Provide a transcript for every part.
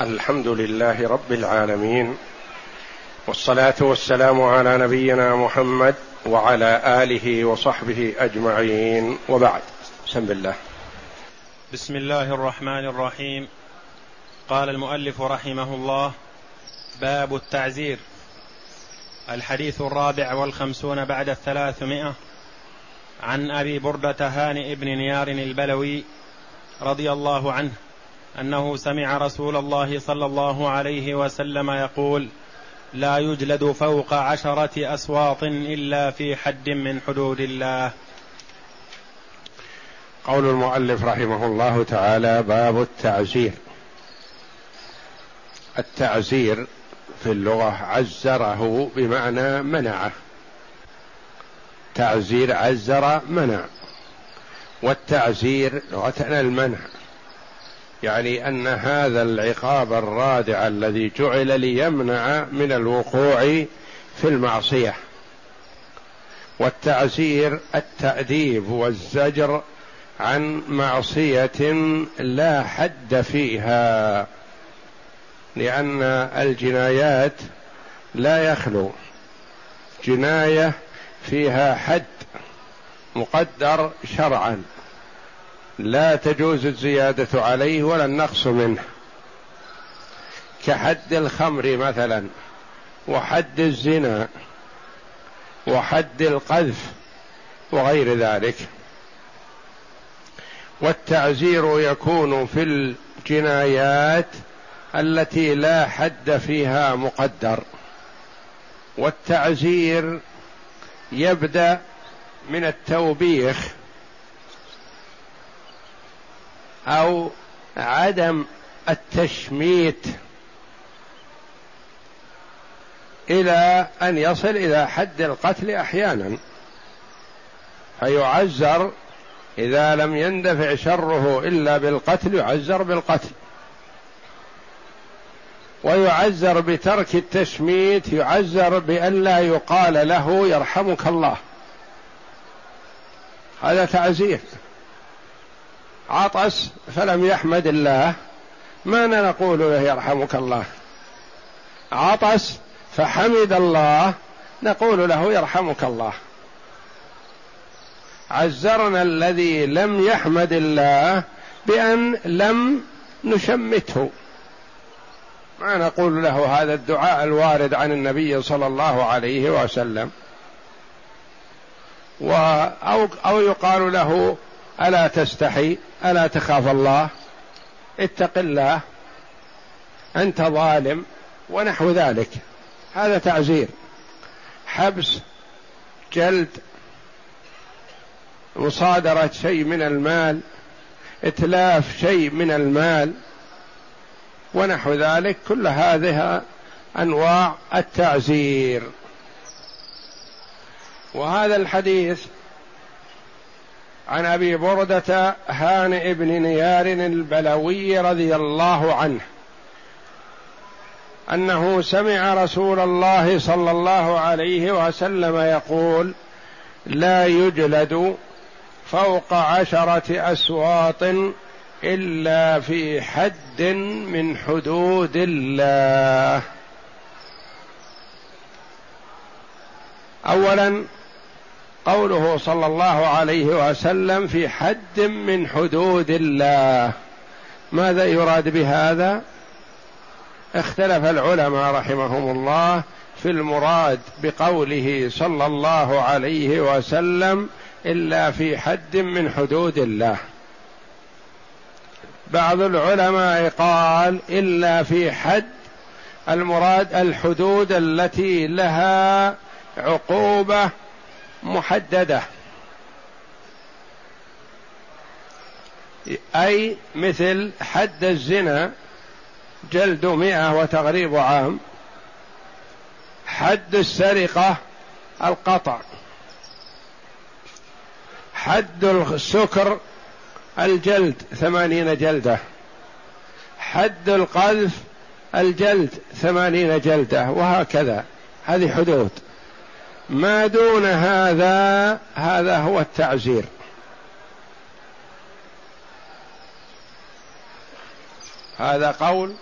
الحمد لله رب العالمين والصلاة والسلام على نبينا محمد وعلى آله وصحبه أجمعين. وبعد بسم الله. بسم الله الرحمن الرحيم. قال المؤلف رحمه الله باب التعزير. الحديث الرابع والخمسون بعد الثلاثمائة عن أبي بردة هانئ بن نيار البلوي رضي الله عنه أنه سمع رسول الله صلى الله عليه وسلم يقول لا يجلد فوق عشرة أسواط إلا في حد من حدود الله. قول المؤلف رحمه الله تعالى باب التعزير. التعزير في اللغة عزره بمعنى منعه. تعزير عزر منع. والتعزير لغه المنع. يعني أن هذا العقاب الرادع الذي جعل ليمنع من الوقوع في المعصية. والتعزير التأديب والزجر عن معصية لا حد فيها لأن الجنايات لا يخلو. جناية فيها حد مقدر شرعا. لا تجوز الزيادة عليه ولا النقص منه. كحد الخمر مثلا وحد الزنا وحد القذف وغير ذلك. والتعزير يكون في الجنايات التي لا حد فيها مقدر. والتعزير يبدأ من التوبيخ. أو عدم التشميت إلى أن يصل إلى حد القتل أحيانا فيعزر إذا لم يندفع شره إلا بالقتل يعزر بالقتل. ويعزر بترك التشميت يعزر بأن لا يقال له يرحمك الله. هذا تعزير. عطس فلم يحمد الله ما نقول له يرحمك الله؟ عطس فحمد الله نقول له يرحمك الله. عزرنا الذي لم يحمد الله بأن لم نشمته. ما نقول له هذا الدعاء الوارد عن النبي صلى الله عليه وسلم؟ أو, أو يقال له ألا تستحي ألا تخاف الله؟ اتق الله أنت ظالم ونحو ذلك. هذا تعزير. حبس جلد مصادرة شيء من المال إتلاف شيء من المال ونحو ذلك. كل هذه أنواع التعزير. وهذا الحديث عن أبي بردة هانئ بن نيار البلوي رضي الله عنه أنه سمع رسول الله صلى الله عليه وسلم يقول لا يجلد فوق عشرة أسواط إلا في حد من حدود الله. اولا قوله صلى الله عليه وسلم في حد من حدود الله. ماذا يراد بهذا؟ اختلف العلماء رحمهم الله في المراد بقوله صلى الله عليه وسلم إلا في حد من حدود الله. بعض العلماء قال إلا في حد المراد الحدود التي لها عقوبة محددة. أي مثل حد الزنا جلد مئة وتغريب عام. حد السرقة القطع. حد السكر الجلد ثمانين جلدة. حد القذف الجلد ثمانين جلدة وهكذا. هذه حدود. ما دون هذا هذا هو التعزير. هذا قول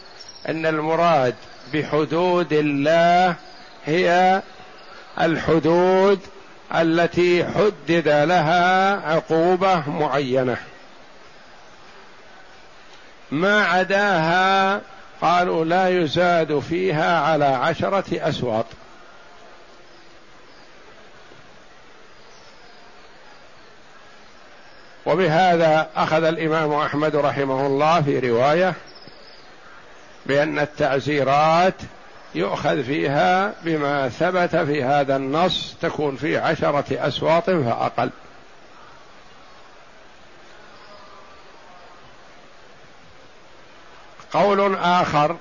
إن المراد بحدود الله هي الحدود التي حدد لها عقوبة معينة. ما عداها قالوا لا يزاد فيها على عشرة أسواط. وبهذا أخذ الإمام أحمد رحمه الله في رواية بأن التعزيرات يؤخذ فيها بما ثبت في هذا النص تكون في عشرة أسواط فأقل. قول آخر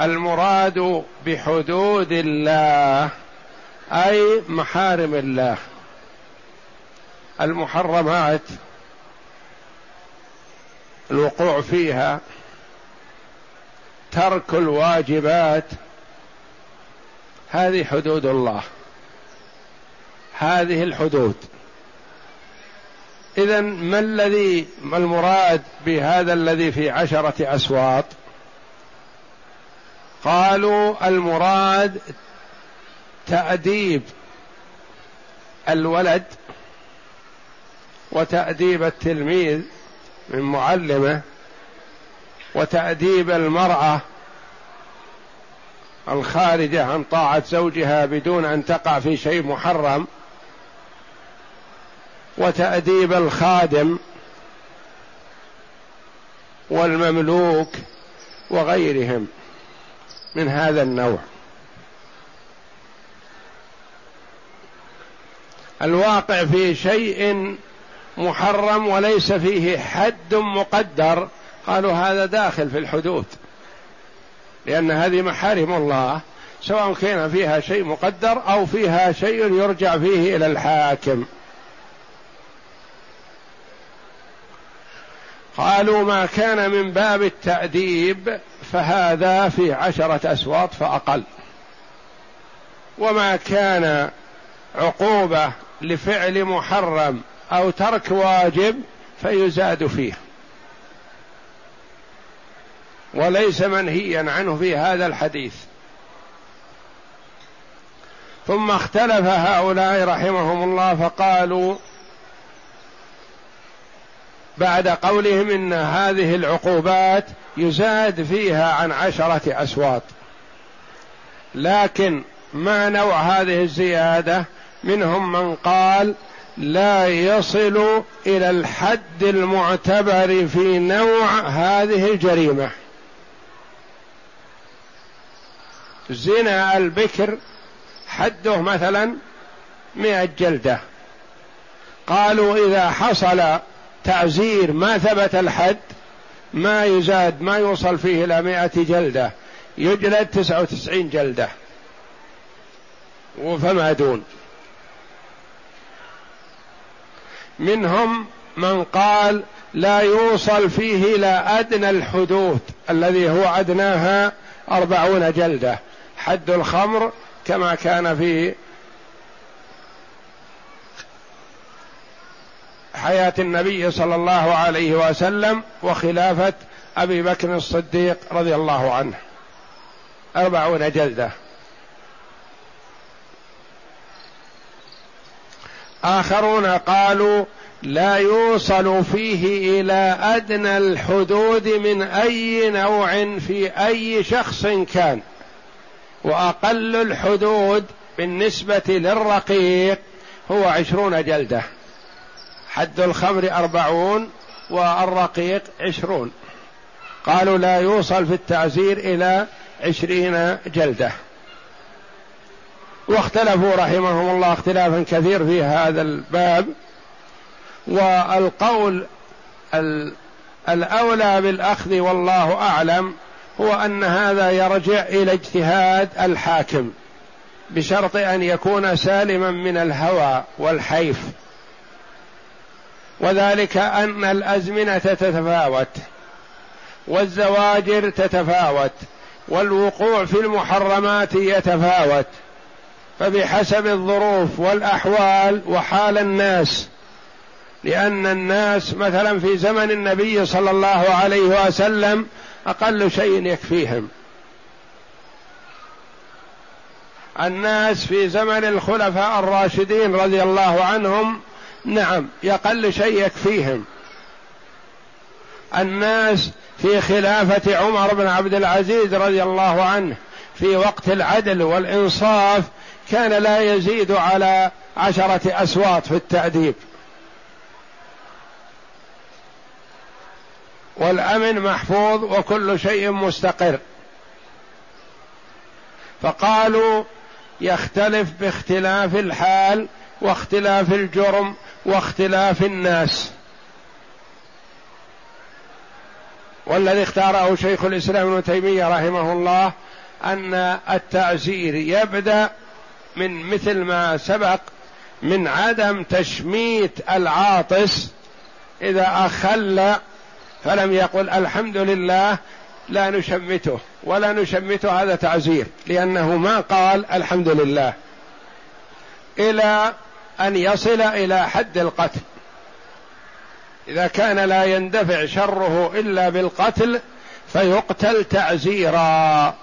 المراد بحدود الله أي محارم الله. المحرمات الوقوع فيها ترك الواجبات هذه حدود الله هذه الحدود. اذا ما الذي ما المراد بهذا الذي في عشرة أسواط؟ قالوا المراد تأديب الولد وتأديب التلميذ من معلمه وتأديب المرأة الخارجة عن طاعة زوجها بدون أن تقع في شيء محرم وتأديب الخادم والمملوك وغيرهم من هذا النوع. الواقع في شيء محرم وليس فيه حد مقدر. قالوا هذا داخل في الحدود. لأن هذه محارم الله سواء كان فيها شيء مقدر أو فيها شيء يرجع فيه إلى الحاكم. قالوا ما كان من باب التأديب فهذا في عشرة أسواط فأقل. وما كان عقوبة لفعل محرم أو ترك واجب فيزاد فيه. وليس منهيا عنه في هذا الحديث. ثم اختلف هؤلاء رحمهم الله فقالوا بعد قولهم إن هذه العقوبات يزاد فيها عن عشرة اسواط لكن ما نوع هذه الزيادة؟ منهم من قال لا يصل إلى الحد المعتبر في نوع هذه الجريمة. زنا البكر حده مثلا مئة جلدة. قالوا إذا حصل تعزير ما ثبت الحد ما يزاد ما يوصل فيه إلى مئة جلدة يجلد تسعة وتسعين جلدة. فما دون. منهم من قال لا يوصل فيه إلى أدنى الحدود الذي هو أدناها أربعون جلدة. حد الخمر كما كان في حياة النبي صلى الله عليه وسلم وخلافة أبي بكر الصديق رضي الله عنه. أربعون جلدة. آخرون قالوا لا يوصل فيه إلى أدنى الحدود من أي نوع في أي شخص كان. وأقل الحدود بالنسبة للرقيق هو عشرون جلدة. حد الخمر أربعون والرقيق عشرون. قالوا لا يوصل في التعزير إلى عشرين جلدة. واختلفوا رحمهم الله اختلافا كثير في هذا الباب. والقول الأولى بالأخذ والله أعلم هو أن هذا يرجع إلى اجتهاد الحاكم بشرط أن يكون سالما من الهوى والحيف. وذلك أن الأزمنة تتفاوت والزواجر تتفاوت والوقوع في المحرمات يتفاوت. فبحسب الظروف والأحوال وحال الناس لأن الناس مثلا في زمن النبي صلى الله عليه وسلم أقل شيء يكفيهم. الناس في زمن الخلفاء الراشدين رضي الله عنهم نعم يقل شيء يكفيهم. الناس في خلافة عمر بن عبد العزيز رضي الله عنه في وقت العدل والإنصاف كان لا يزيد على عشرة أسواط في التأديب. والأمن محفوظ وكل شيء مستقر. فقالوا يختلف باختلاف الحال واختلاف الجرم واختلاف الناس. والذي اختاره شيخ الإسلام ابن تيمية رحمه الله أن التعزير يبدأ من مثل ما سبق من عدم تشميت العاطس إذا أخل فلم يقل الحمد لله لا نشمته ولا نشمته هذا تعزير لأنه ما قال الحمد لله إلى أن يصل إلى حد القتل. إذا كان لا يندفع شره إلا بالقتل فيقتل تعزيرا.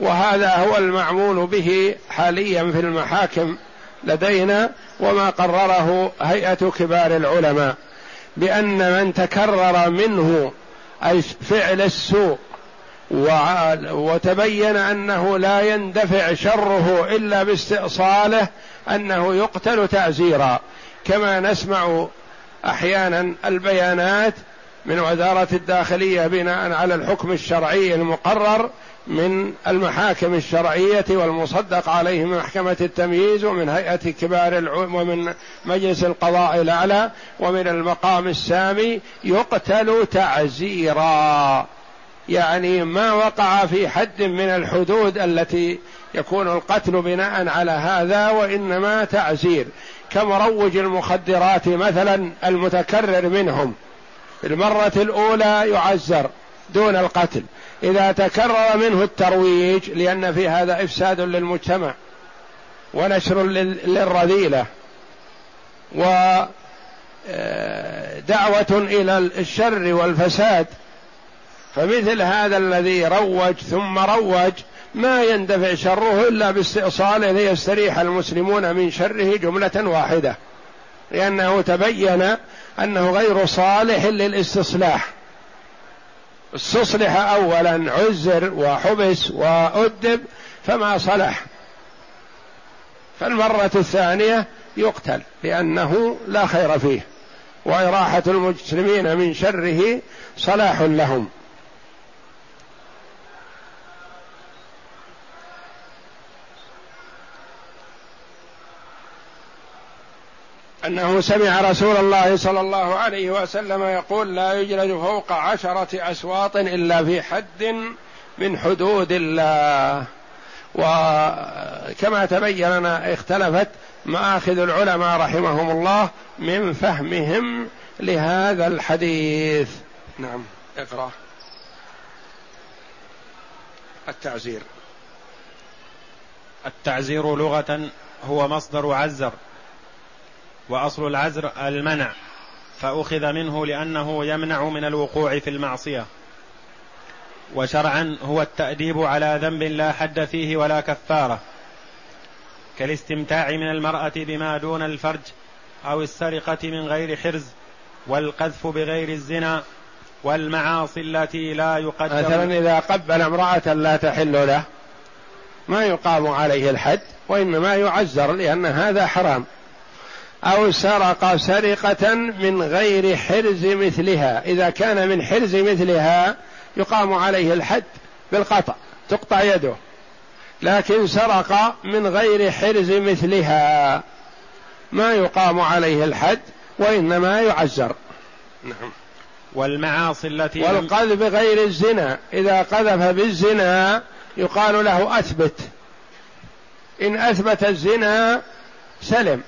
وهذا هو المعمول به حاليا في المحاكم لدينا وما قرره هيئة كبار العلماء بأن من تكرر منه فعل السوء وتبين أنه لا يندفع شره إلا باستئصاله أنه يقتل تعزيرا كما نسمع أحيانا البيانات من وزارة الداخلية بناء على الحكم الشرعي المقرر من المحاكم الشرعية والمصدق عليه من محكمة التمييز ومن هيئة كبار العلم ومن مجلس القضاء الأعلى ومن المقام السامي يقتل تعزيرا. يعني ما وقع في حد من الحدود التي يكون القتل بناء على هذا وإنما تعزير. كمروج المخدرات مثلا المتكرر منهم. المرة الأولى يعزر. دون القتل. إذا تكرر منه الترويج لأن في هذا إفساد للمجتمع ونشر للرذيلة ودعوه إلى الشر والفساد. فمثل هذا الذي روج ثم روج ما يندفع شره إلا باستئصاله ليستريح المسلمون من شره جملة واحدة لأنه تبين أنه غير صالح للاستصلاح. استصلح اولا عزر وحبس وأدب فما صلح. فالمرة الثانية يقتل لأنه لا خير فيه وإراحة المسلمين من شره صلاح لهم. أنه سمع رسول الله صلى الله عليه وسلم يقول لا يجلد فوق عشرة أسواط إلا في حد من حدود الله. وكما تبين لنا اختلفت مآخذ العلماء رحمهم الله من فهمهم لهذا الحديث. نعم اقرأ. التعزير. التعزير لغة هو مصدر عزر. وأصل العزر المنع فأخذ منه لأنه يمنع من الوقوع في المعصية. وشرعا هو التأديب على ذنب لا حد فيه ولا كفارة كالاستمتاع من المرأة بما دون الفرج أو السرقة من غير حرز والقذف بغير الزنا والمعاصي التي لا يقدر. مثلا إذا قبل امرأة لا تحل له ما يقام عليه الحد وإنما يعزر لأن هذا حرام. أو سرق سرقة من غير حرز مثلها. إذا كان من حرز مثلها يقام عليه الحد بالقطع تقطع يده. لكن سرق من غير حرز مثلها ما يقام عليه الحد وإنما يعزر. نعم. والمعاصي التي والقذف غير الزنا. إذا قذف بالزنا يقال له أثبت. إن أثبت الزنا سلم.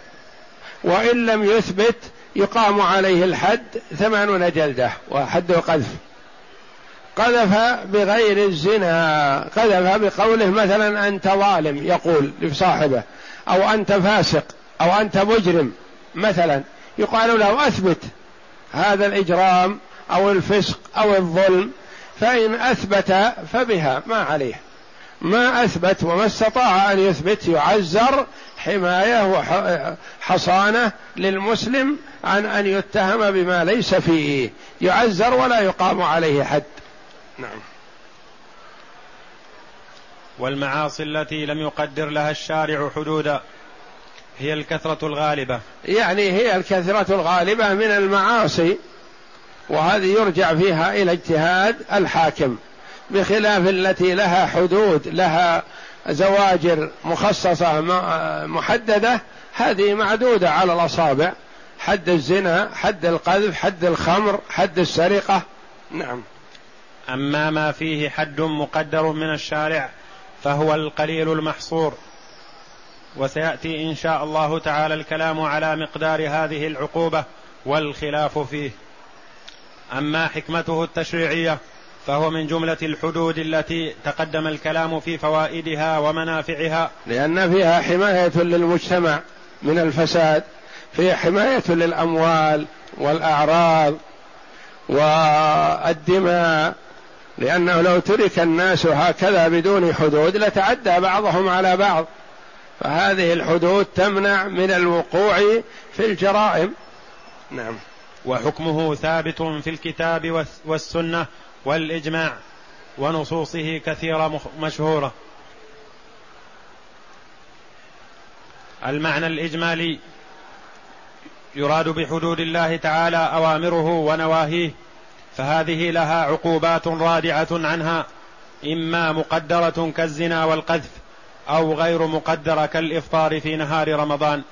وإن لم يثبت يقام عليه الحد ثمانون جلدة وحد قذف قذف بغير الزنا قذف بقوله مثلا أنت ظالم يقول لصاحبه أو أنت فاسق أو أنت مجرم مثلا يقال له أثبت هذا الإجرام أو الفسق أو الظلم فإن أثبت فبها ما عليه. ما أثبت وما استطاع أن يثبت يعزر حماية وحصانة للمسلم عن أن يتهم بما ليس فيه. يعزر ولا يقام عليه حد. نعم. والمعاصي التي لم يقدر لها الشارع حدودا هي الكثرة الغالبة. يعني هي الكثرة الغالبة من المعاصي وهذه يرجع فيها إلى اجتهاد الحاكم بخلاف التي لها حدود لها زواجر مخصصة محددة هذه معدودة على الأصابع. حد الزنا حد القذف حد الخمر حد السرقة. نعم. أما ما فيه حد مقدر من الشارع فهو القليل المحصور. وسيأتي إن شاء الله تعالى الكلام على مقدار هذه العقوبة والخلاف فيه. أما حكمته التشريعية فهو من جملة الحدود التي تقدم الكلام في فوائدها ومنافعها. لأن فيها حماية للمجتمع من الفساد فيها حماية للأموال والأعراض والدماء لأنه لو ترك الناس هكذا بدون حدود لتعدى بعضهم على بعض. فهذه الحدود تمنع من الوقوع في الجرائم. نعم. وحكمه ثابت في الكتاب والسنة والإجماع ونصوصه كثيرة مشهورة. المعنى الإجمالي يراد بحدود الله تعالى أوامره ونواهيه فهذه لها عقوبات رادعة عنها إما مقدرة كالزنا والقذف أو غير مقدرة كالإفطار في نهار رمضان.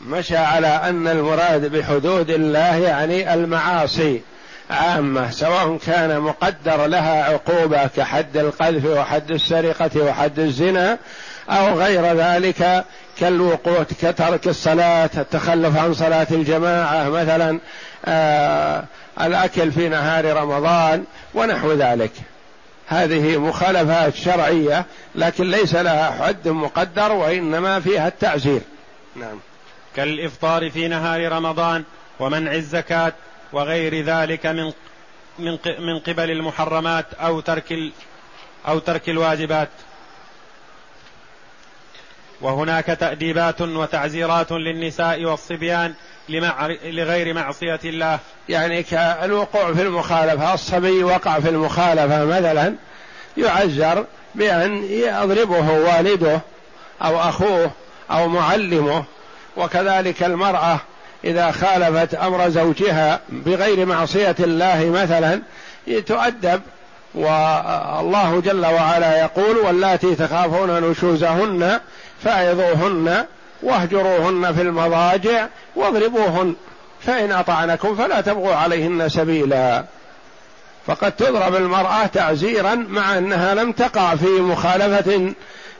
مشى على أن المراد بحدود الله يعني المعاصي. عامة سواء كان مقدر لها عقوبة كحد القذف وحد السرقة وحد الزنا أو غير ذلك كالوقوع كترك الصلاة التخلف عن صلاة الجماعة مثلا آه الأكل في نهار رمضان ونحو ذلك. هذه مخالفات شرعية لكن ليس لها حد مقدر وإنما فيها التعزير. نعم. كالإفطار في نهار رمضان ومنع الزكاة وغير ذلك من من من قبل المحرمات أو ترك أو ترك الواجبات. وهناك تأديبات وتعزيرات للنساء والصبيان لغير معصية الله. يعني كالوقوع في المخالفة الصبي وقع في المخالفة مثلا يعزر بأن يضربه والده أو أخوه أو معلمه وكذلك المرأة إذا خالفت أمر زوجها بغير معصية الله مثلا تؤدب والله جل وعلا يقول واللاتي تخافون نشوزهن فعظوهن واهجروهن في المضاجع واضربوهن فإن أطعنكم فلا تبغوا عليهن سبيلا. فقد تضرب المرأة تعزيرا مع أنها لم تقع في مخالفة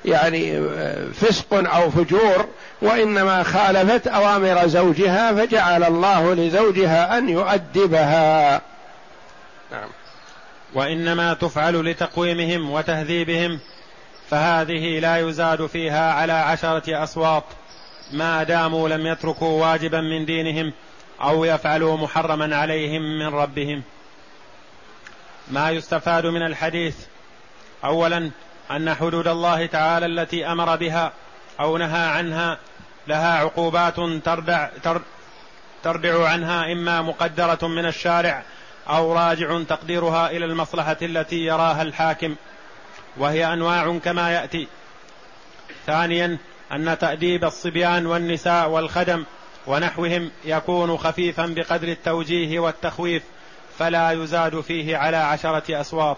يعني فسق أو فجور وإنما خالفت أوامر زوجها فجعل الله لزوجها أن يؤدبها. نعم. وإنما تفعل لتقويمهم وتهذيبهم فهذه لا يزاد فيها على عشرة أصوات. ما داموا لم يتركوا واجبا من دينهم أو يفعلوا محرما عليهم من ربهم. ما يستفاد من الحديث اولا أن حدود الله تعالى التي أمر بها أو نهى عنها لها عقوبات تردع تردع عنها إما مقدرة من الشارع أو راجع تقديرها إلى المصلحة التي يراها الحاكم وهي أنواع كما يأتي. ثانيا أن تأديب الصبيان والنساء والخدم ونحوهم يكون خفيفا بقدر التوجيه والتخويف فلا يزاد فيه على عشرة أصوات.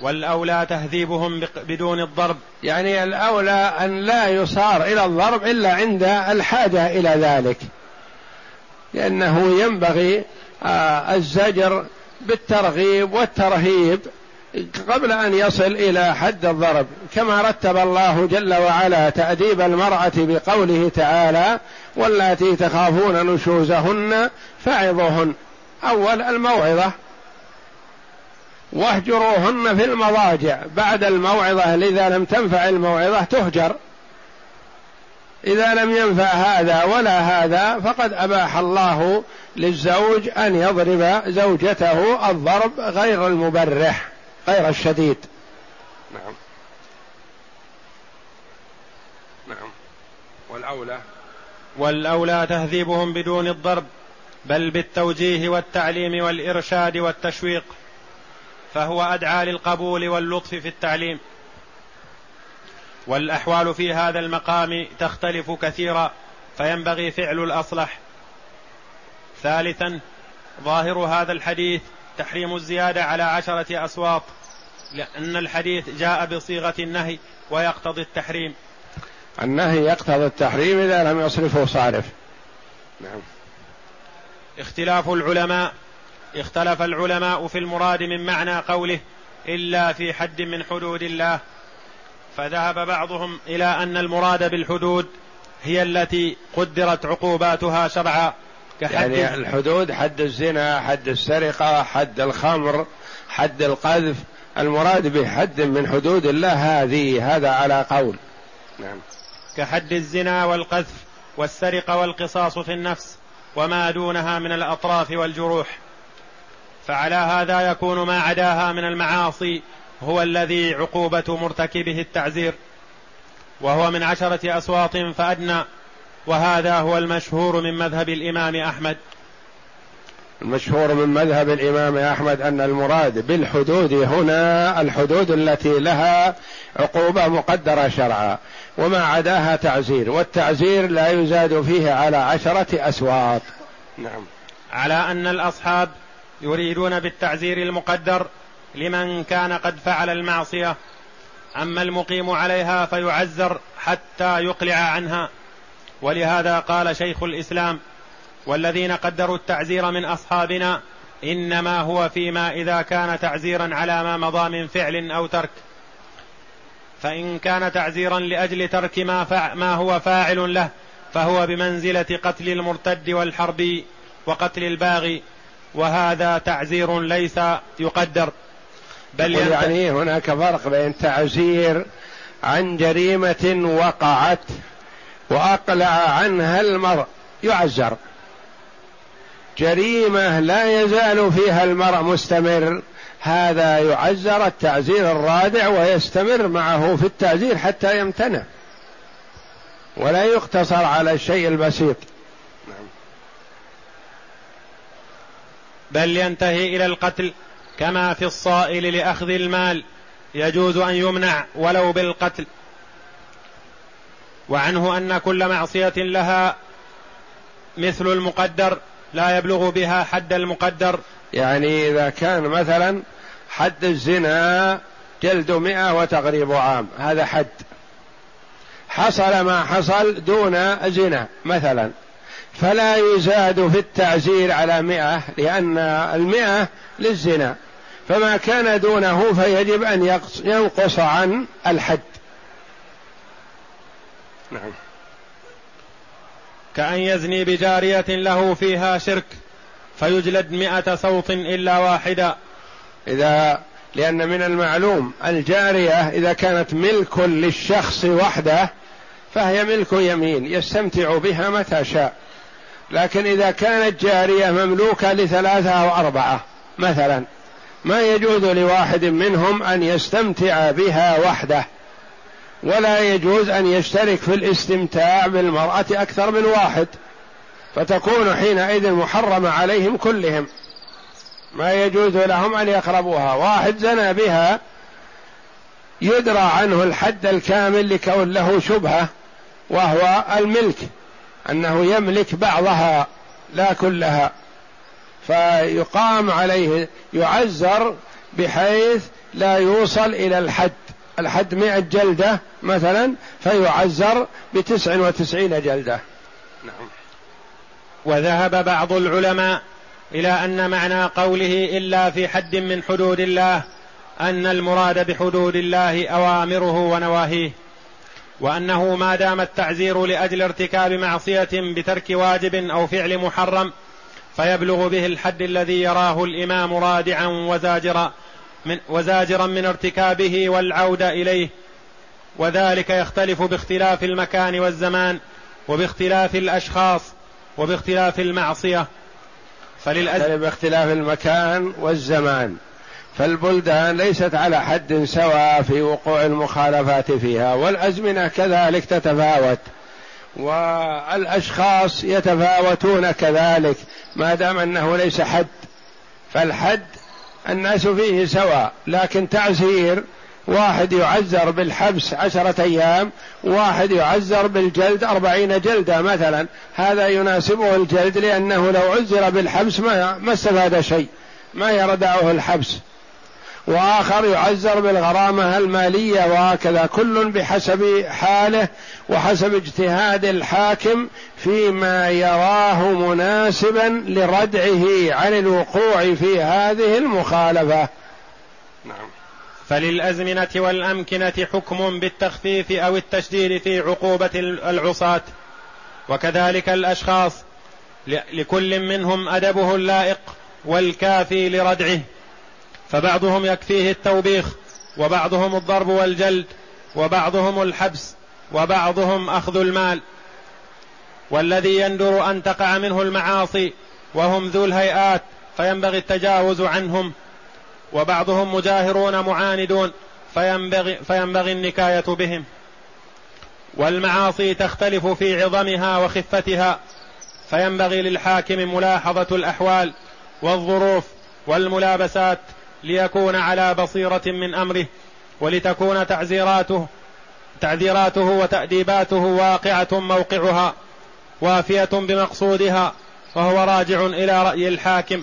والأولى تهذيبهم بدون الضرب. يعني الأولى أن لا يصار إلى الضرب إلا عند الحاجة إلى ذلك. لأنه ينبغي آه، الزجر بالترغيب والترهيب قبل أن يصل إلى حد الضرب. كما رتب الله جل وعلا تأديب المرأة بقوله تعالى واللاتي تخافون نشوزهن فعظوهن أول الموعظة. واهجروهن في المضاجع بعد الموعظة اذا لم تنفع الموعظة تهجر. إذا لم ينفع هذا ولا هذا فقد أباح الله للزوج أن يضرب زوجته الضرب غير المبرح غير الشديد. نعم. نعم. والأولى؟ والأولى تهذيبهم بدون الضرب بل بالتوجيه والتعليم والإرشاد والتشويق. فهو أدعى للقبول واللطف في التعليم. والأحوال في هذا المقام تختلف كثيرا فينبغي فعل الأصلح. ثالثا ظاهر هذا الحديث تحريم الزيادة على عشرة أصوات لأن الحديث جاء بصيغة النهي ويقتضي التحريم. النهي يقتضي التحريم إذا لم يصرفه صارف. نعم. اختلاف العلماء اختلف العلماء في المراد من معنى قوله إلا في حد من حدود الله. فذهب بعضهم إلى أن المراد بالحدود هي التي قدرت عقوباتها شرعا كحد يعني الحدود حد الزنا حد السرقة حد الخمر حد القذف. المراد بحد من حدود الله هذه هذا على قول. نعم. كحد الزنا والقذف والسرقة والقصاص في النفس وما دونها من الأطراف والجروح. فعلى هذا يكون ما عداها من المعاصي هو الذي عقوبة مرتكبه التعزير وهو من عشرة أصوات فأدنى وهذا هو المشهور من مذهب الإمام أحمد. المشهور من مذهب الإمام أحمد أن المراد بالحدود هنا الحدود التي لها عقوبة مقدرة شرعا وما عداها تعزير والتعزير لا يزاد فيه على عشرة أسواط نعم. على أن الأصحاب يريدون بالتعزير المقدر لمن كان قد فعل المعصية أما المقيم عليها فيعزر حتى يقلع عنها. ولهذا قال شيخ الإسلام والذين قدروا التعزير من أصحابنا إنما هو فيما إذا كان تعزيرا على ما مضى من فعل أو ترك. فإن كان تعزيرا لأجل ترك ما, فع ما هو فاعل له فهو بمنزلة قتل المرتد والحرب وقتل الباغي وهذا تعزير ليس يقدر بل يعني هناك فرق بين تعزير عن جريمة وقعت وأقلع عنها المرء يعزر. جريمة لا يزال فيها المرء مستمر هذا يعزر التعزير الرادع ويستمر معه في التعزير حتى يمتنع. ولا يقتصر على الشيء البسيط. بل ينتهي إلى القتل كما في الصائل لأخذ المال. يجوز أن يمنع ولو بالقتل. وعنه أن كل معصية لها مثل المقدر لا يبلغ بها حد المقدر. يعني إذا كان مثلا حد الزنا جلد مئة وتغريب عام هذا حد. حصل ما حصل دون زنا مثلا. فلا يزاد في التعزير على مئة لأن المئة للزنا. فما كان دونه فيجب أن ينقص عن الحد. نعم. كأن يزني بجارية له فيها شرك فيجلد مئة صوت إلا واحدا إذا لأن من المعلوم الجارية إذا كانت ملك للشخص وحده فهي ملك يمين يستمتع بها متى شاء. لكن إذا كانت جارية مملوكة لثلاثة أو أربعة مثلا ما يجوز لواحد منهم أن يستمتع بها وحده ولا يجوز أن يشترك في الاستمتاع بالمرأة أكثر من واحد فتكون حينئذ محرمة عليهم كلهم. ما يجوز لهم أن يقربوها. واحد زنى بها يدرى عنه الحد الكامل لكون له شبهة وهو الملك. أنه يملك بعضها لا كلها. فيقام عليه يعزر بحيث لا يوصل إلى الحد. الحد مئة جلدة مثلا فيعزر بتسع وتسعين جلدة. نعم. وذهب بعض العلماء إلى أن معنى قوله إلا في حد من حدود الله أن المراد بحدود الله أوامره ونواهيه. وأنه ما دام التعزير لأجل ارتكاب معصية بترك واجب أو فعل محرم فيبلغ به الحد الذي يراه الإمام رادعا وزاجرا من وزاجرا من ارتكابه والعودة إليه. وذلك يختلف باختلاف المكان والزمان وباختلاف الأشخاص وباختلاف المعصية. فللأز... باختلاف المكان والزمان. فالبلدان ليست على حد سواء في وقوع المخالفات فيها والأزمنة كذلك تتفاوت والأشخاص يتفاوتون كذلك ما دام أنه ليس حد فالحد الناس فيه سواء لكن تعزير واحد يعزر بالحبس عشرة أيام واحد يعزر بالجلد أربعين جلدة مثلا هذا يناسبه الجلد لأنه لو عزر بالحبس ما, ما استفاد شيء ما يردعه الحبس. وآخر يعزر بالغرامة المالية وهكذا كل بحسب حاله وحسب اجتهاد الحاكم فيما يراه مناسبا لردعه عن الوقوع في هذه المخالفة. نعم. فللأزمنة والأمكنة حكم بالتخفيف أو التشديد في عقوبة العصاة. وكذلك الأشخاص لكل منهم أدبه اللائق والكافي لردعه. فبعضهم يكفيه التوبيخ وبعضهم الضرب والجلد وبعضهم الحبس وبعضهم أخذ المال. والذي يندر أن تقع منه المعاصي وهم ذو الهيئات فينبغي التجاوز عنهم وبعضهم مجاهرون معاندون فينبغي, فينبغي النكاية بهم. والمعاصي تختلف في عظمها وخفتها فينبغي للحاكم ملاحظة الأحوال والظروف والملابسات ليكون على بصيرة من أمره ولتكون تعزيراته تعذيراته وتأديباته واقعة موقعها وافية بمقصودها وهو راجع إلى رأي الحاكم.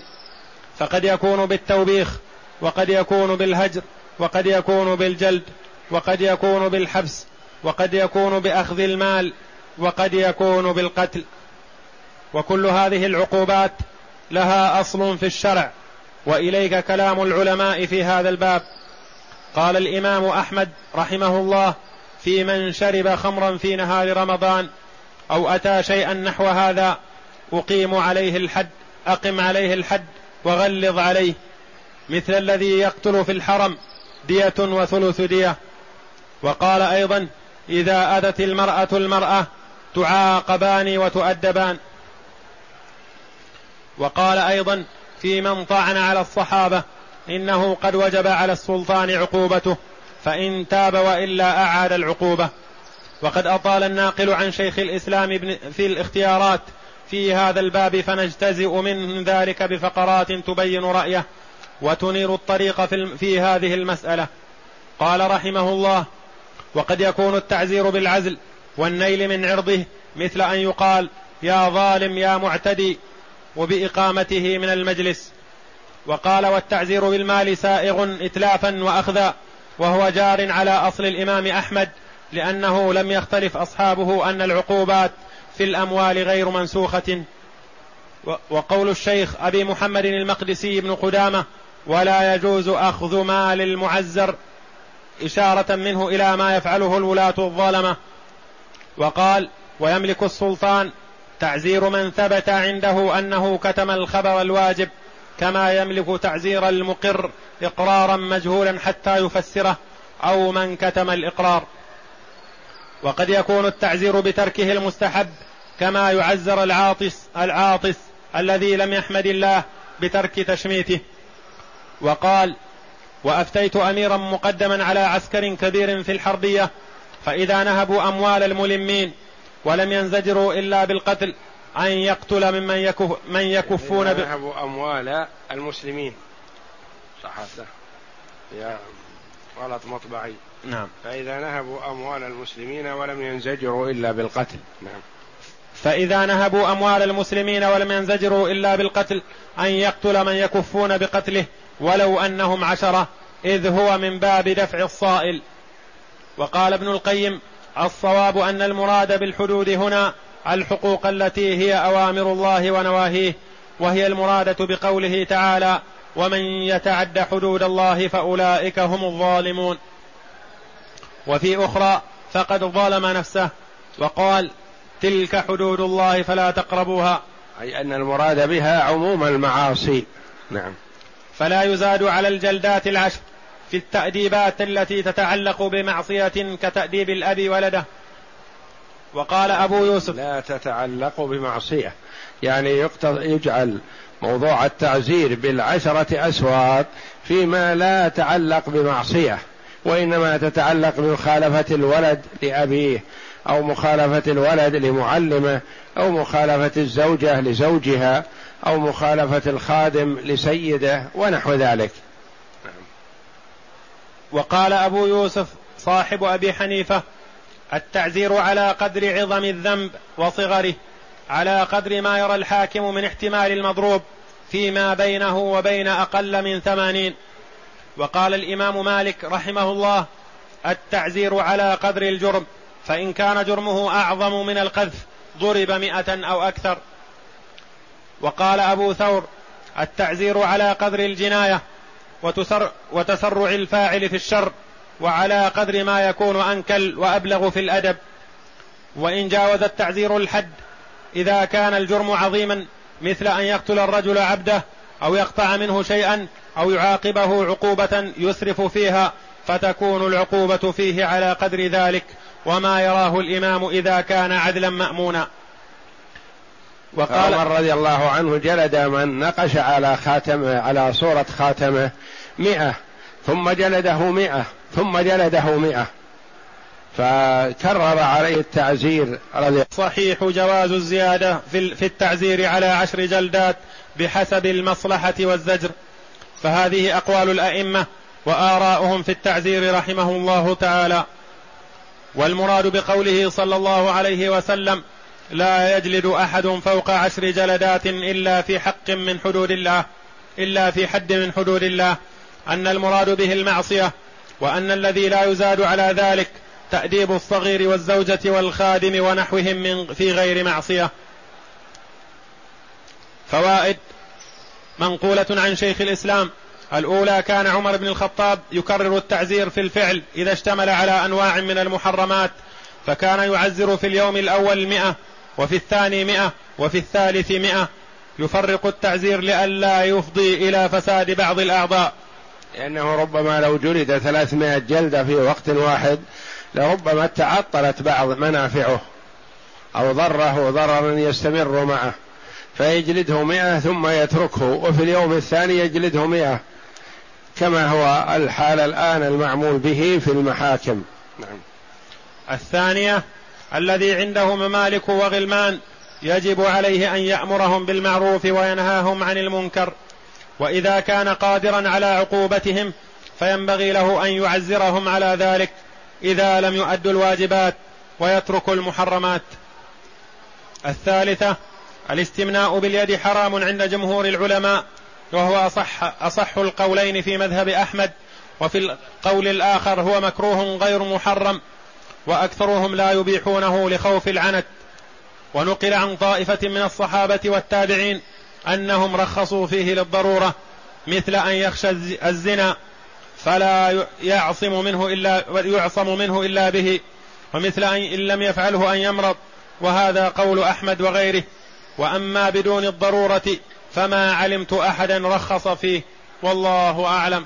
فقد يكون بالتوبيخ وقد يكون بالهجر وقد يكون بالجلد وقد يكون بالحبس وقد يكون بأخذ المال وقد يكون بالقتل. وكل هذه العقوبات لها أصل في الشرع. وإليك كلام العلماء في هذا الباب. قال الإمام أحمد رحمه الله في من شرب خمرا في نهار رمضان أو أتى شيئا نحو هذا أقيم عليه الحد أقم عليه الحد وغلظ عليه. مثل الذي يقتل في الحرم دية وثلث دية. وقال أيضا إذا أذت المرأة المرأة تعاقبان وتؤدبان. وقال أيضا في من طعن على الصحابة إنه قد وجب على السلطان عقوبته فإن تاب وإلا أعاد العقوبة. وقد أطال الناقل عن شيخ الإسلام في الاختيارات في هذا الباب فنجتزئ من ذلك بفقرات تبين رأيه وتنير الطريق في, في هذه المسألة. قال رحمه الله وقد يكون التعزير بالعزل والنيل من عرضه مثل أن يقال يا ظالم يا معتدي وبإقامته من المجلس. وقال والتعزير بالمال سائغ إتلافا وأخذا وهو جار على أصل الإمام أحمد لأنه لم يختلف أصحابه أن العقوبات في الأموال غير منسوخة. وقول الشيخ أبي محمد المقدسي بن قدامة ولا يجوز أخذ مال المعزر إشارة منه إلى ما يفعله الولاة الظلمة وقال ويملك السلطان تعزير من ثبت عنده أنه كتم الخبر الواجب كما يملك تعزير المقر إقرارا مجهولا حتى يفسره أو من كتم الإقرار. وقد يكون التعزير بتركه المستحب كما يعزر العاطس العاطس الذي لم يحمد الله بترك تشميته. وقال وأفتيت أميرا مقدما على عسكر كبير في الحربية فإذا نهبوا أموال الملمين ولم ينزجروا إلا بالقتل أن يقتل ممن يكف من يكفون نهبوا أموال المسلمين. صح يا غلط مطبعي. نعم. فإذا نهبوا أموال المسلمين ولم ينزجروا إلا بالقتل. نعم. فإذا نهبوا أموال المسلمين ولم ينزجروا إلا بالقتل أن يقتل من يكفون بقتله ولو أنهم عشرة إذ هو من باب دفع الصائل. وقال ابن القيم الصواب أن المراد بالحدود هنا الحقوق التي هي أوامر الله ونواهيه وهي المرادة بقوله تعالى ومن يتعد حدود الله فأولئك هم الظالمون وفي أخرى فقد ظلم نفسه وقال تلك حدود الله فلا تقربوها أي أن المراد بها عموم المعاصي. نعم. فلا يزاد على الجلدات العشر. في التأديبات التي تتعلق بمعصية كتأديب الأب ولده. وقال أبو يوسف لا تتعلق بمعصية. يعني يجعل موضوع التعزير بالعشرة أسواق فيما لا يتعلق بمعصية وإنما تتعلق بمخالفة الولد لأبيه أو مخالفة الولد لمعلمه أو مخالفة الزوجة لزوجها أو مخالفة الخادم لسيده ونحو ذلك. وقال أبو يوسف صاحب أبي حنيفة التعزير على قدر عظم الذنب وصغره على قدر ما يرى الحاكم من احتمال المضروب فيما بينه وبين أقل من ثمانين. وقال الإمام مالك رحمه الله التعزير على قدر الجرم فإن كان جرمه أعظم من القذف ضرب مئة أو أكثر. وقال أبو ثور التعزير على قدر الجناية وتسر وتسرع الفاعل في الشر وعلى قدر ما يكون أنكل وأبلغ في الأدب. وإن جاوز التعزير الحد إذا كان الجرم عظيما مثل أن يقتل الرجل عبده أو يقطع منه شيئا أو يعاقبه عقوبة يسرف فيها فتكون العقوبة فيه على قدر ذلك. وما يراه الإمام إذا كان عدلا مأمونا. وقال عمر رضي الله عنه جلد من نقش على خاتمه على صورة خاتمه مئة ثم جلده مئة ثم جلده مئة. فكرر عليه التعزير رضي صحيح جواز الزيادة في التعزير على عشر جلدات بحسب المصلحة والزجر. فهذه أقوال الأئمة وآراؤهم في التعزير رحمه الله تعالى. والمراد بقوله صلى الله عليه وسلم لا يجلد أحد فوق عشر جلدات إلا في حق من حدود الله إلا في حد من حدود الله أن المراد به المعصية وأن الذي لا يزاد على ذلك تأديب الصغير والزوجة والخادم ونحوهم من في غير معصية. فوائد منقولة عن شيخ الإسلام الأولى كان عمر بن الخطاب يكرر التعزير في الفعل إذا اشتمل على أنواع من المحرمات فكان يعزر في اليوم الأول مئة وفي الثاني مئة وفي الثالث مئة. يفرق التعزير لئلا يفضي إلى فساد بعض الأعضاء. لأنه ربما لو جلد ثلاثمائة جلدة في وقت واحد لربما تعطلت بعض منافعه أو ضره ضررا يستمر معه. فيجلده مئة ثم يتركه وفي اليوم الثاني يجلده مئة. كما هو الحال الآن المعمول به في المحاكم. نعم. الثانية الذي عنده ممالك وغلمان يجب عليه أن يأمرهم بالمعروف وينهاهم عن المنكر. وإذا كان قادرا على عقوبتهم فينبغي له أن يعزرهم على ذلك إذا لم يؤدوا الواجبات ويتركوا المحرمات. الثالثة الاستمناء باليد حرام عند جمهور العلماء وهو أصح, أصح القولين في مذهب أحمد وفي القول الآخر هو مكروه غير محرم. وأكثرهم لا يبيحونه لخوف العنت. ونقل عن طائفة من الصحابة والتابعين أنهم رخصوا فيه للضرورة مثل أن يخشى الزنا فلا يعصم منه إلا يعصم منه إلا به ومثل إن لم يفعله أن يمرض. وهذا قول أحمد وغيره. وأما بدون الضرورة فما علمت أحدا رخص فيه والله أعلم.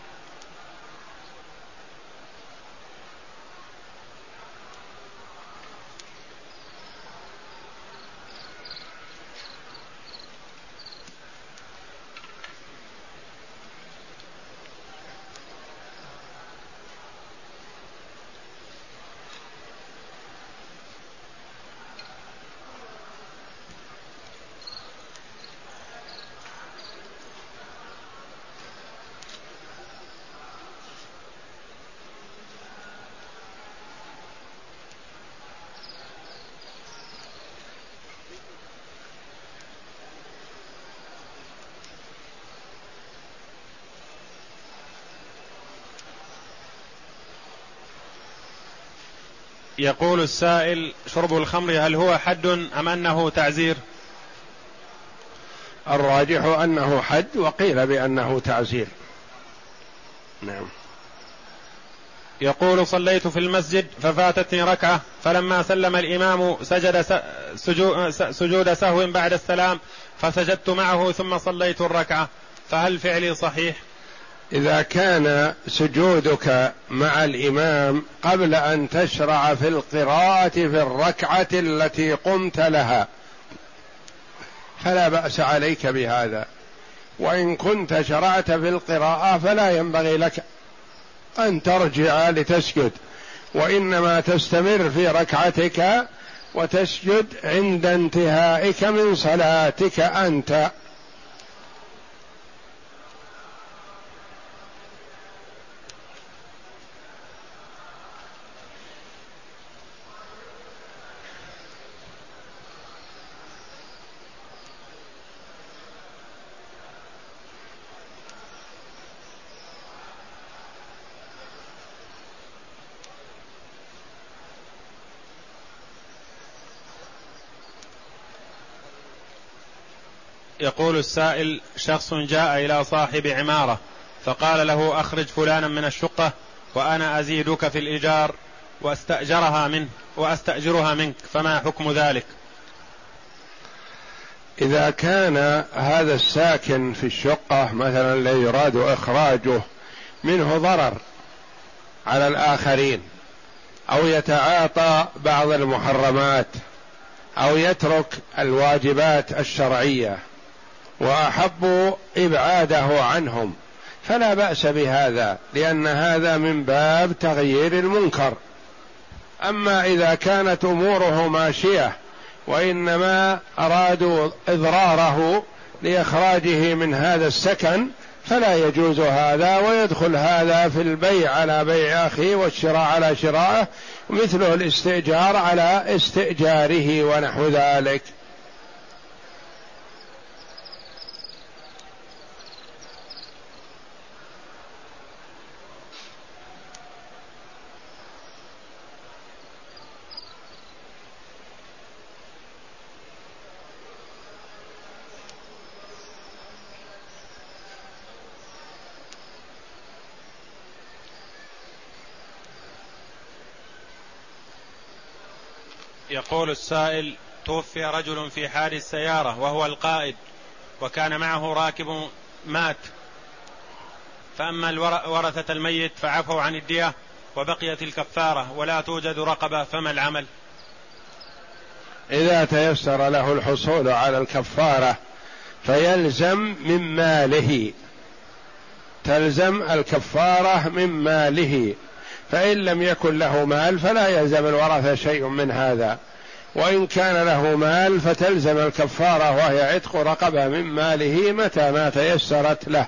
يقول السائل شرب الخمر هل هو حد أم أنه تعزير؟ الراجح أنه حد وقيل بأنه تعزير. نعم. يقول صليت في المسجد ففاتتني ركعة فلما سلم الإمام سجد سجود سهو بعد السلام فسجدت معه ثم صليت الركعة فهل فعلي صحيح؟ إذا كان سجودك مع الإمام قبل أن تشرع في القراءة في الركعة التي قمت لها فلا بأس عليك بهذا. وإن كنت شرعت في القراءة فلا ينبغي لك أن ترجع لتسجد وإنما تستمر في ركعتك وتسجد عند انتهائك من صلاتك أنت. يقول السائل شخص جاء إلى صاحب عمارة فقال له أخرج فلانا من الشقة وأنا أزيدك في الإيجار وأستأجرها منه وأستأجرها منك فما حكم ذلك؟ إذا كان هذا الساكن في الشقة مثلا لا يراد إخراجه منه ضرر على الآخرين أو يتعاطى بعض المحرمات أو يترك الواجبات الشرعية. واحبوا إبعاده عنهم. فلا بأس بهذا لأن هذا من باب تغيير المنكر. أما إذا كانت أموره ماشية وإنما أرادوا إضراره لإخراجه من هذا السكن فلا يجوز هذا ويدخل هذا في البيع على بيع أخيه والشراء على شرائه مثله الاستئجار على استئجاره ونحو ذلك. يقول السائل توفي رجل في حادث سيارة وهو القائد وكان معه راكب مات. فأما ورثة الميت فعفوا عن الدية وبقيت الكفارة ولا توجد رقبة فما العمل؟ إذا تيسر له الحصول على الكفارة فيلزم من ماله. تلزم الكفارة من ماله. فإن لم يكن له مال فلا يلزم الورثة شيء من هذا. وإن كان له مال فتلزم الكفارة وهي عتق رقبة من ماله متى ما تيسرت له.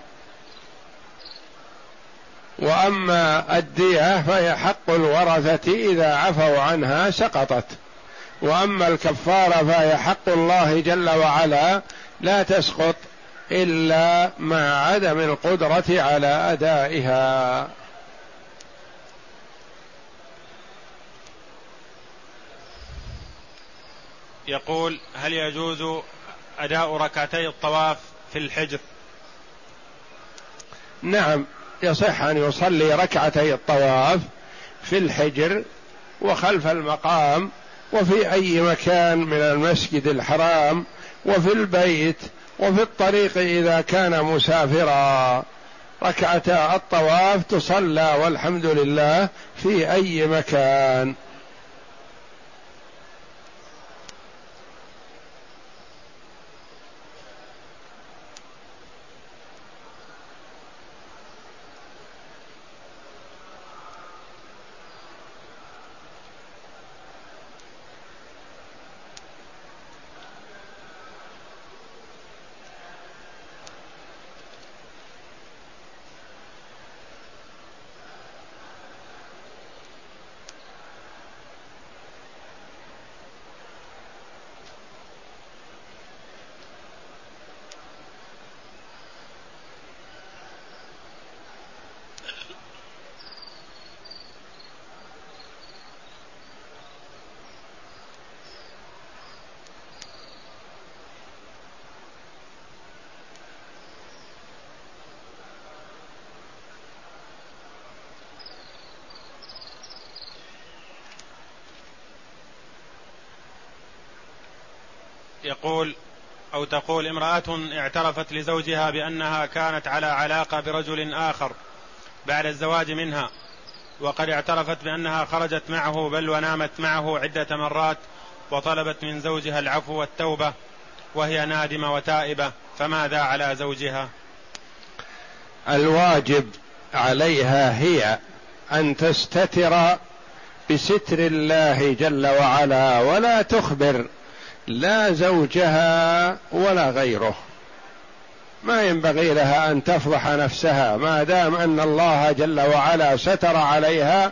وأما الدية فهي حق الورثة إذا عفوا عنها سقطت. وأما الكفارة فهي حق الله جل وعلا لا تسقط إلا مع عدم القدرة على أدائها. يقول هل يجوز أداء ركعتي الطواف في الحجر؟ نعم يصح أن يصلي ركعتي الطواف في الحجر وخلف المقام وفي أي مكان من المسجد الحرام وفي البيت وفي الطريق إذا كان مسافرا. ركعتا الطواف تصلى والحمد لله في أي مكان يقول أو تقول امرأة اعترفت لزوجها بأنها كانت على علاقة برجل آخر بعد الزواج منها وقد اعترفت بأنها خرجت معه بل ونامت معه عدة مرات وطلبت من زوجها العفو والتوبة وهي نادمة وتائبة فماذا على زوجها؟ الواجب عليها هي أن تستتر بستر الله جل وعلا ولا تخبر لا زوجها ولا غيره. ما ينبغي لها أن تفضح نفسها ما دام أن الله جل وعلا ستر عليها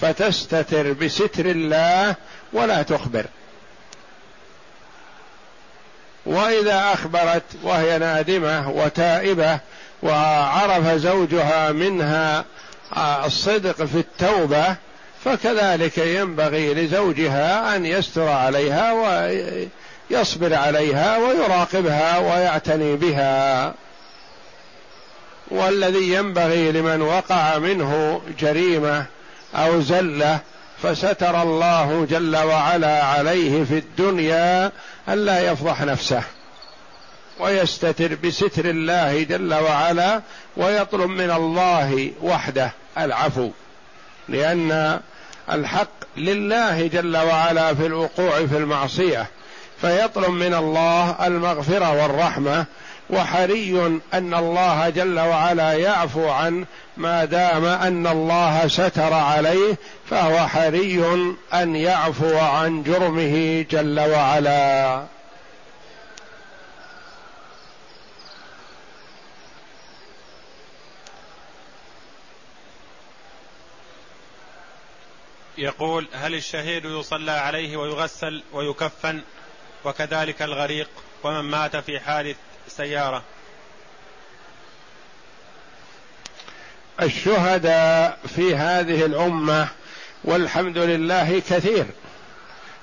فتستتر بستر الله ولا تخبر. وإذا أخبرت وهي نادمة وتائبة وعرف زوجها منها الصدق في التوبة فكذلك ينبغي لزوجها أن يستر عليها ويصبر عليها ويراقبها ويعتني بها. والذي ينبغي لمن وقع منه جريمة أو زلة فستر الله جل وعلا عليه في الدنيا الا يفضح نفسه ويستتر بستر الله جل وعلا ويطلب من الله وحده العفو. لأن الحق لله جل وعلا في الوقوع في المعصية فيطلب من الله المغفرة والرحمة وحري أن الله جل وعلا يعفو عنه ما دام أن الله ستر عليه فهو حري أن يعفو عن جرمه جل وعلا. يقول هل الشهيد يصلى عليه ويغسل ويكفن وكذلك الغريق ومن مات في حادث سياره الشهداء في هذه الأمة والحمد لله كثير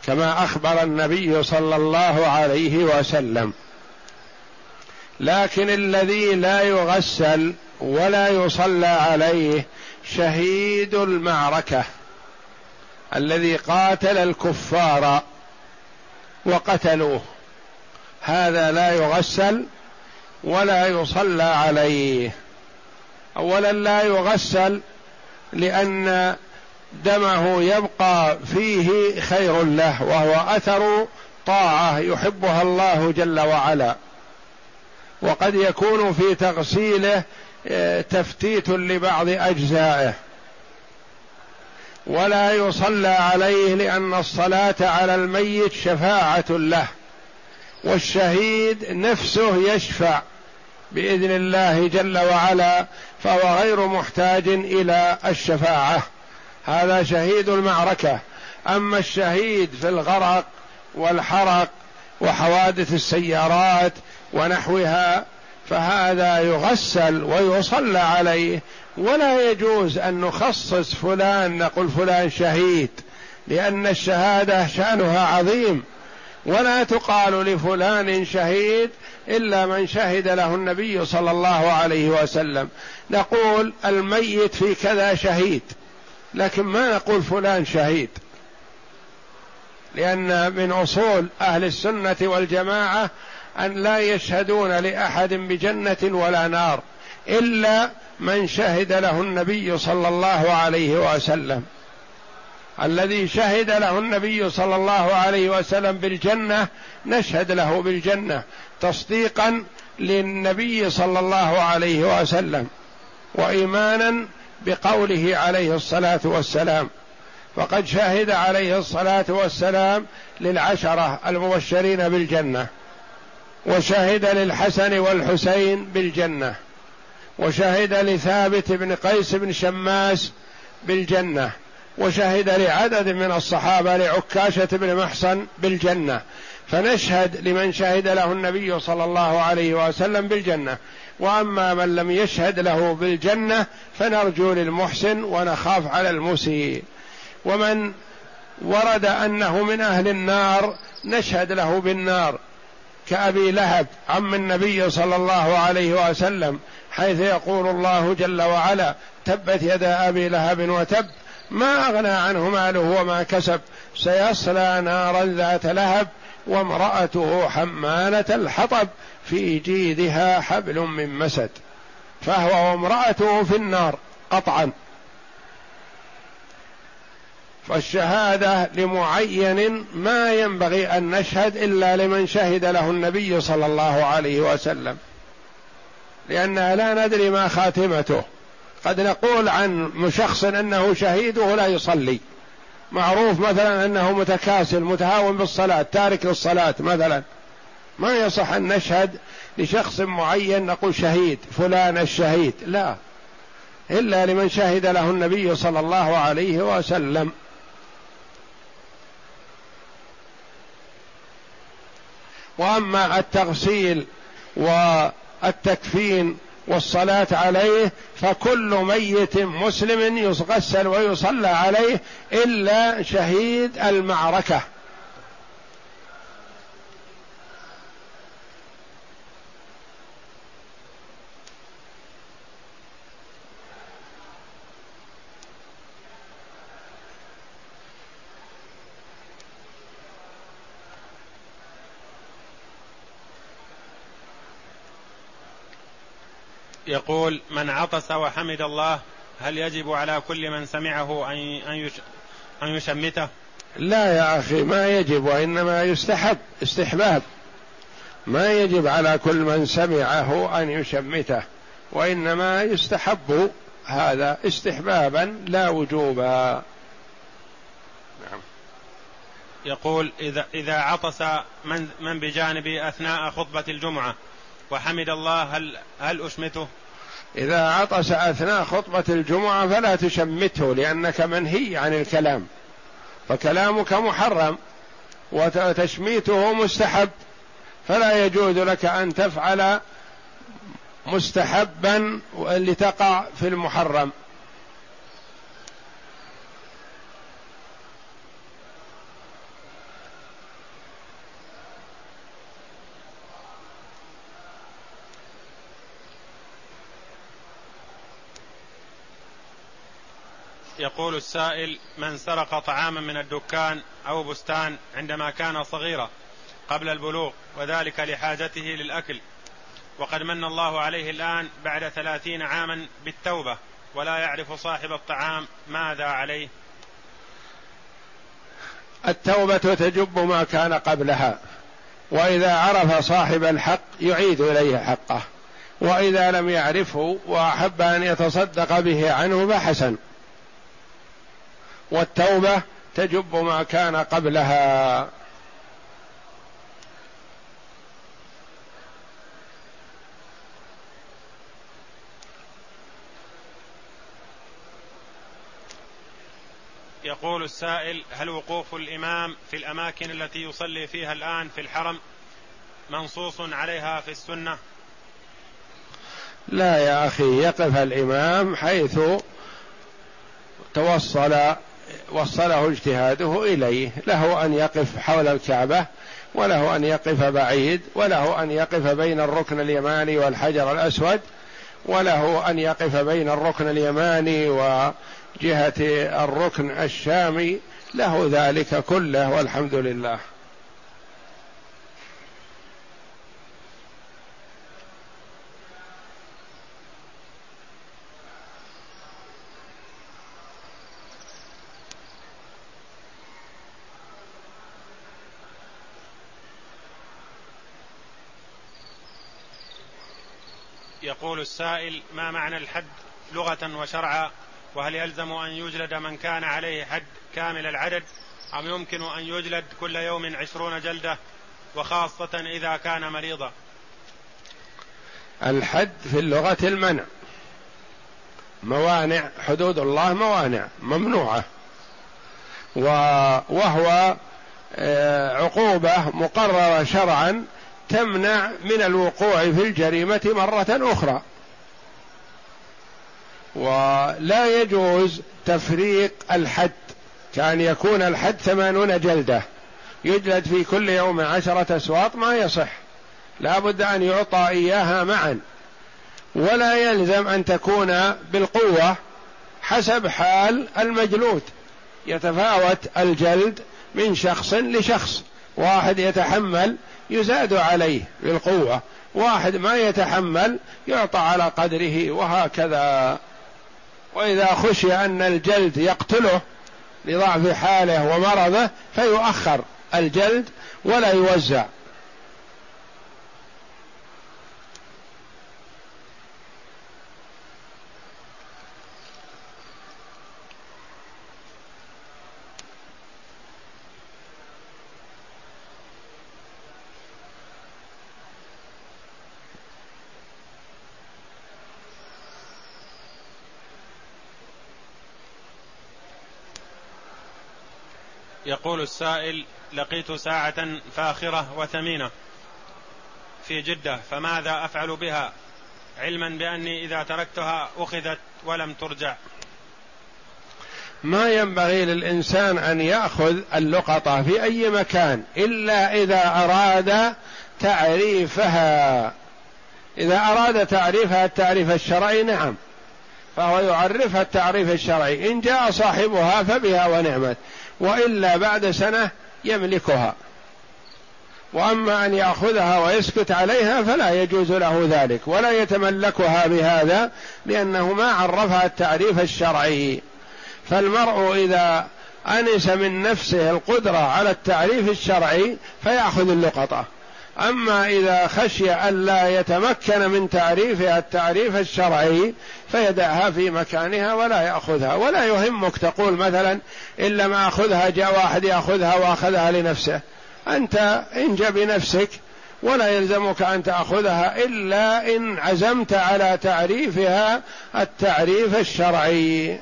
كما أخبر النبي صلى الله عليه وسلم. لكن الذي لا يغسل ولا يصلى عليه شهيد المعركة. الذي قاتل الكفار وقتلوه. هذا لا يغسل ولا يصلى عليه. اولا لا يغسل لأن دمه يبقى فيه خير له وهو أثر طاعة يحبها الله جل وعلا. وقد يكون في تغسيله آه، تفتيت لبعض أجزائه. ولا يصلى عليه لأن الصلاة على الميت شفاعة له. والشهيد نفسه يشفع بإذن الله جل وعلا فهو غير محتاج إلى الشفاعة. هذا شهيد المعركة. أما الشهيد في الغرق والحرق وحوادث السيارات ونحوها فهذا يغسل ويصلى عليه ولا يجوز أن نخصص فلان نقول فلان شهيد لأن الشهادة شأنها عظيم. ولا تقال لفلان شهيد إلا من شهد له النبي صلى الله عليه وسلم. نقول الميت في كذا شهيد لكن ما نقول فلان شهيد. لأن من أصول أهل السنة والجماعة أن لا يشهدون لأحد بجنة ولا نار إلا من شهد له النبي صلى الله عليه وسلم. الذي شهد له النبي صلى الله عليه وسلم بالجنة نشهد له بالجنة تصديقا للنبي صلى الله عليه وسلم وايمانا بقوله عليه الصلاة والسلام. فقد شهد عليه الصلاة والسلام للعشرة المبشرين بالجنة وشهد للحسن والحسين بالجنة. وشهد لثابت بن قيس بن شماس بالجنة وشهد لعدد من الصحابة لعكاشة بن محصن بالجنة. فنشهد لمن شهد له النبي صلى الله عليه وسلم بالجنة. وأما من لم يشهد له بالجنة فنرجو للمحسن ونخاف على المسيء. ومن ورد أنه من أهل النار نشهد له بالنار. كأبي لهب عم النبي صلى الله عليه وسلم حيث يقول الله جل وعلا تبت يدا أبي لهب وتب ما أغنى عنه ماله وما كسب سيصلى نارا ذات لهب وامرأته حمالة الحطب في جيدها حبل من مسد. فهو وامرأته في النار قطعا. فالشهادة لمعين ما ينبغي أن نشهد إلا لمن شهد له النبي صلى الله عليه وسلم. لأننا لا ندري ما خاتمته. قد نقول عن شخص أنه شهيد ولا يصلي. معروف مثلا أنه متكاسل متهاون بالصلاة تارك للصلاة مثلا. ما يصح أن نشهد لشخص معين نقول شهيد فلان الشهيد. لا. إلا لمن شهد له النبي صلى الله عليه وسلم. وأما التغسيل والتكفين والصلاة عليه فكل ميت مسلم يغسل ويصلى عليه إلا شهيد المعركة. يقول من عطس وحمد الله هل يجب على كل من سمعه أن أن يشمته؟ لا يا أخي ما يجب وإنما يستحب استحباب. ما يجب على كل من سمعه أن يشمته وإنما يستحب هذا استحبابا لا وجوبا. نعم. يقول إذا إذا عطس من من بجانبي أثناء خطبة الجمعة وحمد الله هل هل أشمته؟ إذا عطس أثناء خطبة الجمعة فلا تشمته لأنك منهي عن الكلام. فكلامك محرم وتشميته مستحب. فلا يجوز لك أن تفعل مستحبا لتقع في المحرم. يقول السائل من سرق طعاما من الدكان أو بستان عندما كان صغيرا قبل البلوغ وذلك لحاجته للأكل. وقد من الله عليه الآن بعد ثلاثين عاما بالتوبة ولا يعرف صاحب الطعام ماذا عليه. التوبة تجب ما كان قبلها وإذا عرف صاحب الحق يعيد إليه حقه وإذا لم يعرفه وأحب أن يتصدق به عنه فحسن. والتوبة تجب ما كان قبلها. يقول السائل هل وقوف الإمام في الأماكن التي يصلي فيها الآن في الحرم منصوص عليها في السنة؟ لا يا أخي يقف الإمام حيث توصل وصله اجتهاده إليه. له أن يقف حول الكعبة وله أن يقف بعيد وله أن يقف بين الركن اليماني والحجر الأسود وله أن يقف بين الركن اليماني وجهة الركن الشامي. له ذلك كله والحمد لله يقول السائل ما معنى الحد لغة وشرعا وهل يلزم أن يجلد من كان عليه حد كامل العدد أم يمكن أن يجلد كل يوم عشرون جلدة وخاصة إذا كان مريضا؟ الحد في اللغة المنع. موانع حدود الله موانع ممنوعة. وهو آه، عقوبة مقررة شرعا تمنع من الوقوع في الجريمة مرة أخرى. ولا يجوز تفريق الحد. كان يكون الحد ثمانون جلدة. يجلد في كل يوم عشرة أسواط ما يصح. لا بد أن يعطى إياها معا. ولا يلزم أن تكون بالقوة حسب حال المجلود. يتفاوت الجلد من شخص لشخص. واحد يتحمل يزاد عليه بالقوة. واحد ما يتحمل يعطى على قدره وهكذا. وإذا خشي أن الجلد يقتله لضعف حاله ومرضه فيؤخر الجلد ولا يوزع. يقول السائل لقيت ساعة فاخرة وثمينة في جدة فماذا أفعل بها؟ علما بأني إذا تركتها أخذت ولم ترجع. ما ينبغي للإنسان أن يأخذ اللقطة في أي مكان إلا إذا أراد تعريفها. إذا أراد تعريفها التعريف الشرعي نعم. فهو يعرفها التعريف الشرعي. إن جاء صاحبها فبها ونعمت. وإلا بعد سنة يملكها. وأما أن يأخذها ويسكت عليها فلا يجوز له ذلك ولا يتملكها بهذا لأنه ما عرفها التعريف الشرعي. فالمرء إذا أنس من نفسه القدرة على التعريف الشرعي فيأخذ اللقطة. أما إذا خشي الا يتمكن من تعريفها التعريف الشرعي فيدعها في مكانها ولا يأخذها ولا يهمك تقول مثلا ان لم أخذها جاء واحد يأخذها وأخذها لنفسه. أنت انج بنفسك ولا يلزمك أن تأخذها إلا إن عزمت على تعريفها التعريف الشرعي.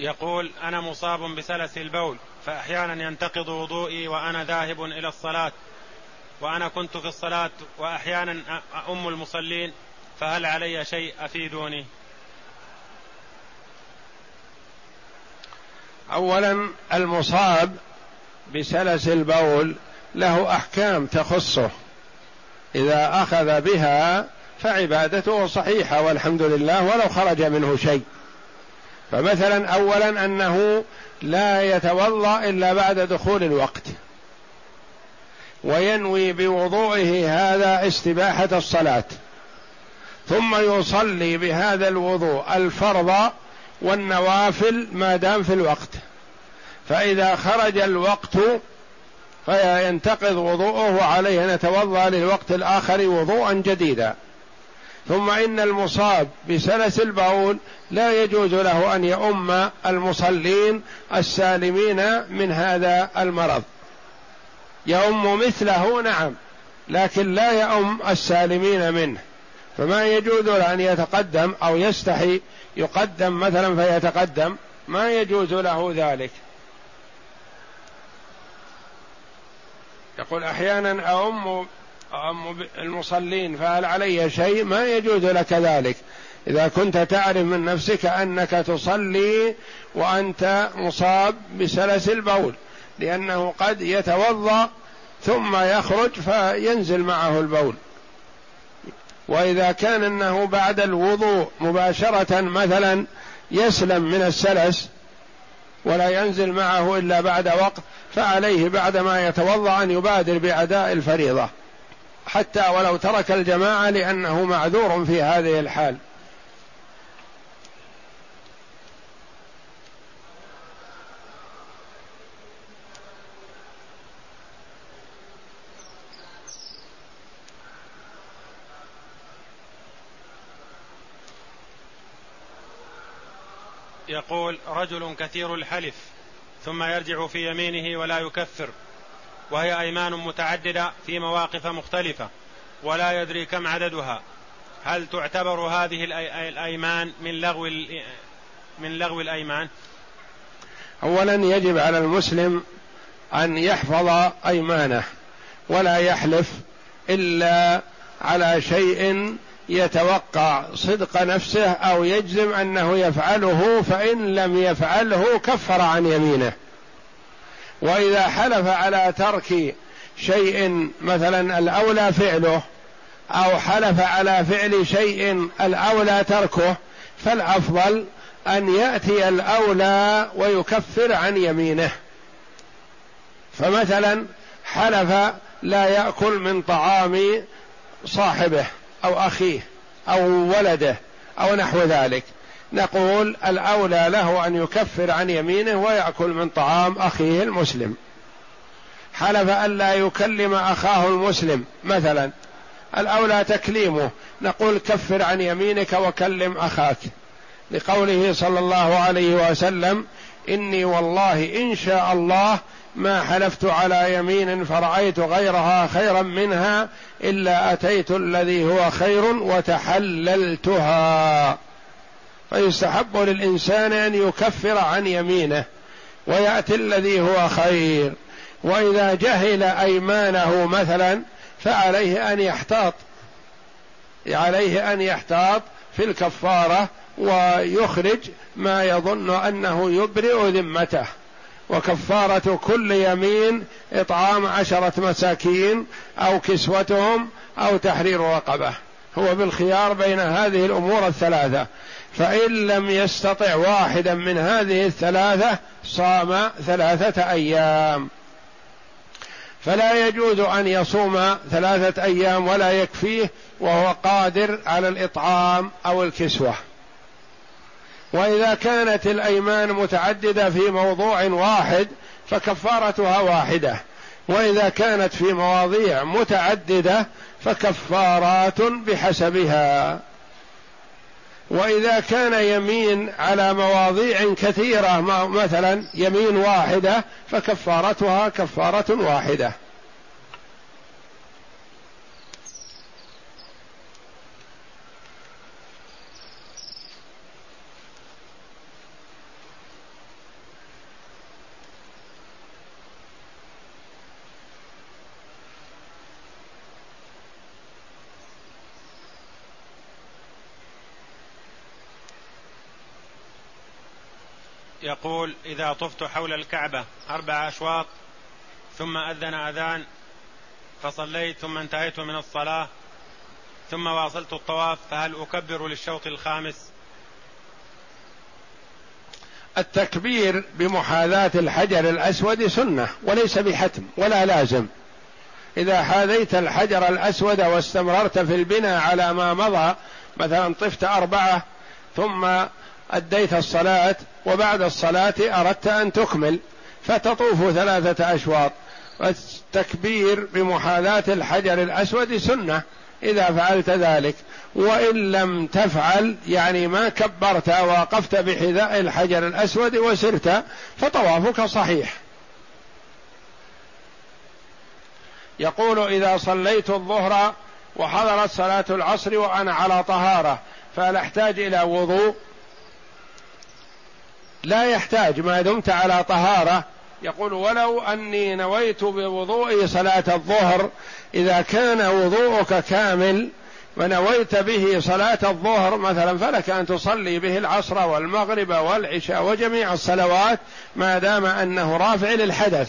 يقول أنا مصاب بسلس البول فأحيانا ينتقض وضوئي وأنا ذاهب إلى الصلاة وأنا كنت في الصلاة وأحيانا أم المصلين فهل علي شيء أفيدوني؟ اولا المصاب بسلس البول له أحكام تخصه إذا أخذ بها فعبادته صحيحة والحمد لله ولو خرج منه شيء. فمثلا أولا أنه لا يتوضأ إلا بعد دخول الوقت. وينوي بوضوئه هذا استباحة الصلاة. ثم يصلي بهذا الوضوء الفرض والنوافل ما دام في الوقت. فإذا خرج الوقت فينتقض وضوءه وعليه ان يتوضا للوقت الآخر وضوءا جديدا. ثم إن المصاب بسلس البول لا يجوز له أن يؤم المصلين السالمين من هذا المرض. يؤم مثله نعم لكن لا يؤم السالمين منه. فما يجوز له أن يتقدم أو يستحي يقدم مثلا فيتقدم ما يجوز له ذلك. يقول أحيانا أؤم المصلين فهل علي شيء؟ ما يجوز لك ذلك. إذا كنت تعرف من نفسك أنك تصلي وأنت مصاب بسلس البول لأنه قد يتوضأ ثم يخرج فينزل معه البول. وإذا كان أنه بعد الوضوء مباشرة مثلا يسلم من السلس ولا ينزل معه إلا بعد وقت فعليه بعدما يتوضأ أن يبادر بأداء الفريضة. حتى ولو ترك الجماعة لأنه معذور في هذه الحال. يقول رجل كثير الحلف ثم يرجع في يمينه ولا يكفر. وهي أيمان متعددة في مواقف مختلفة ولا يدري كم عددها. هل تعتبر هذه الأيمان من لغو من لغو الأيمان؟ اولا يجب على المسلم أن يحفظ أيمانه ولا يحلف إلا على شيء يتوقع صدق نفسه أو يجزم أنه يفعله فإن لم يفعله كفر عن يمينه. وإذا حلف على ترك شيء مثلا الأولى فعله أو حلف على فعل شيء الأولى تركه فالأفضل أن يأتي الأولى ويكفر عن يمينه. فمثلا حلف لا يأكل من طعام صاحبه أو أخيه أو ولده أو نحو ذلك. نقول الأولى له أن يكفر عن يمينه ويأكل من طعام أخيه المسلم. حلف الا يكلم أخاه المسلم مثلا. الأولى تكليمه نقول كفر عن يمينك وكلم أخاك. لقوله صلى الله عليه وسلم إني والله إن شاء الله ما حلفت على يمين فرأيت غيرها خيرا منها إلا أتيت الذي هو خير وتحللتها. فيستحب للإنسان أن يكفر عن يمينه ويأتي الذي هو خير. وإذا جهل أيمانه مثلا فعليه أن يحتاط عليه أن يحتاط في الكفارة ويخرج ما يظن أنه يبرئ ذمته. وكفارة كل يمين إطعام عشرة مساكين أو كسوتهم أو تحرير رقبة. هو بالخيار بين هذه الأمور الثلاثة. فإن لم يستطع واحدا من هذه الثلاثة صام ثلاثة أيام. فلا يجوز أن يصوم ثلاثة أيام ولا يكفيه وهو قادر على الإطعام أو الكسوة. وإذا كانت الأيمان متعددة في موضوع واحد فكفارتها واحدة. وإذا كانت في مواضيع متعددة فكفارات بحسبها. وإذا كان يمين على مواضيع كثيرة مثلا يمين واحدة فكفارتها كفارة واحدة. يقول إذا طفت حول الكعبة أربع أشواط ثم أذن أذان فصليت ثم انتهيت من الصلاة ثم واصلت الطواف فهل أكبر للشوط الخامس؟ التكبير بمحاذاة الحجر الأسود سنة وليس بحتم ولا لازم. إذا حاذيت الحجر الأسود واستمررت في البناء على ما مضى مثلا طفت أربعة ثم أديت الصلاة وبعد الصلاة أردت أن تكمل فتطوف ثلاثة أشواط. والتكبير بمحاذاة الحجر الأسود سنة إذا فعلت ذلك. وإن لم تفعل يعني ما كبرت وقفت بحذاء الحجر الأسود وسرت فطوافك صحيح. يقول إذا صليت الظهر وحضرت صلاة العصر وأنا على طهارة فهل أحتاج إلى وضوء لا يحتاج ما دمت على طهارة. يقول ولو أني نويت بوضوء صلاة الظهر إذا كان وضوءك كامل ونويت به صلاة الظهر مثلا فلك أن تصلي به العصر والمغرب والعشاء وجميع الصلوات ما دام أنه رافع للحدث.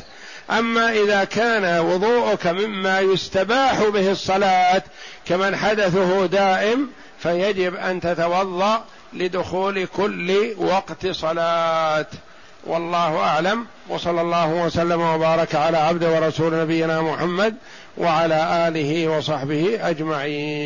أما إذا كان وضوءك مما يستباح به الصلاة كمن حدثه دائم فيجب أن تتوضأ لدخول كل وقت صلاة. والله أعلم. وصلى الله وسلم وبارك على عبد ورسول نبينا محمد وعلى آله وصحبه أجمعين.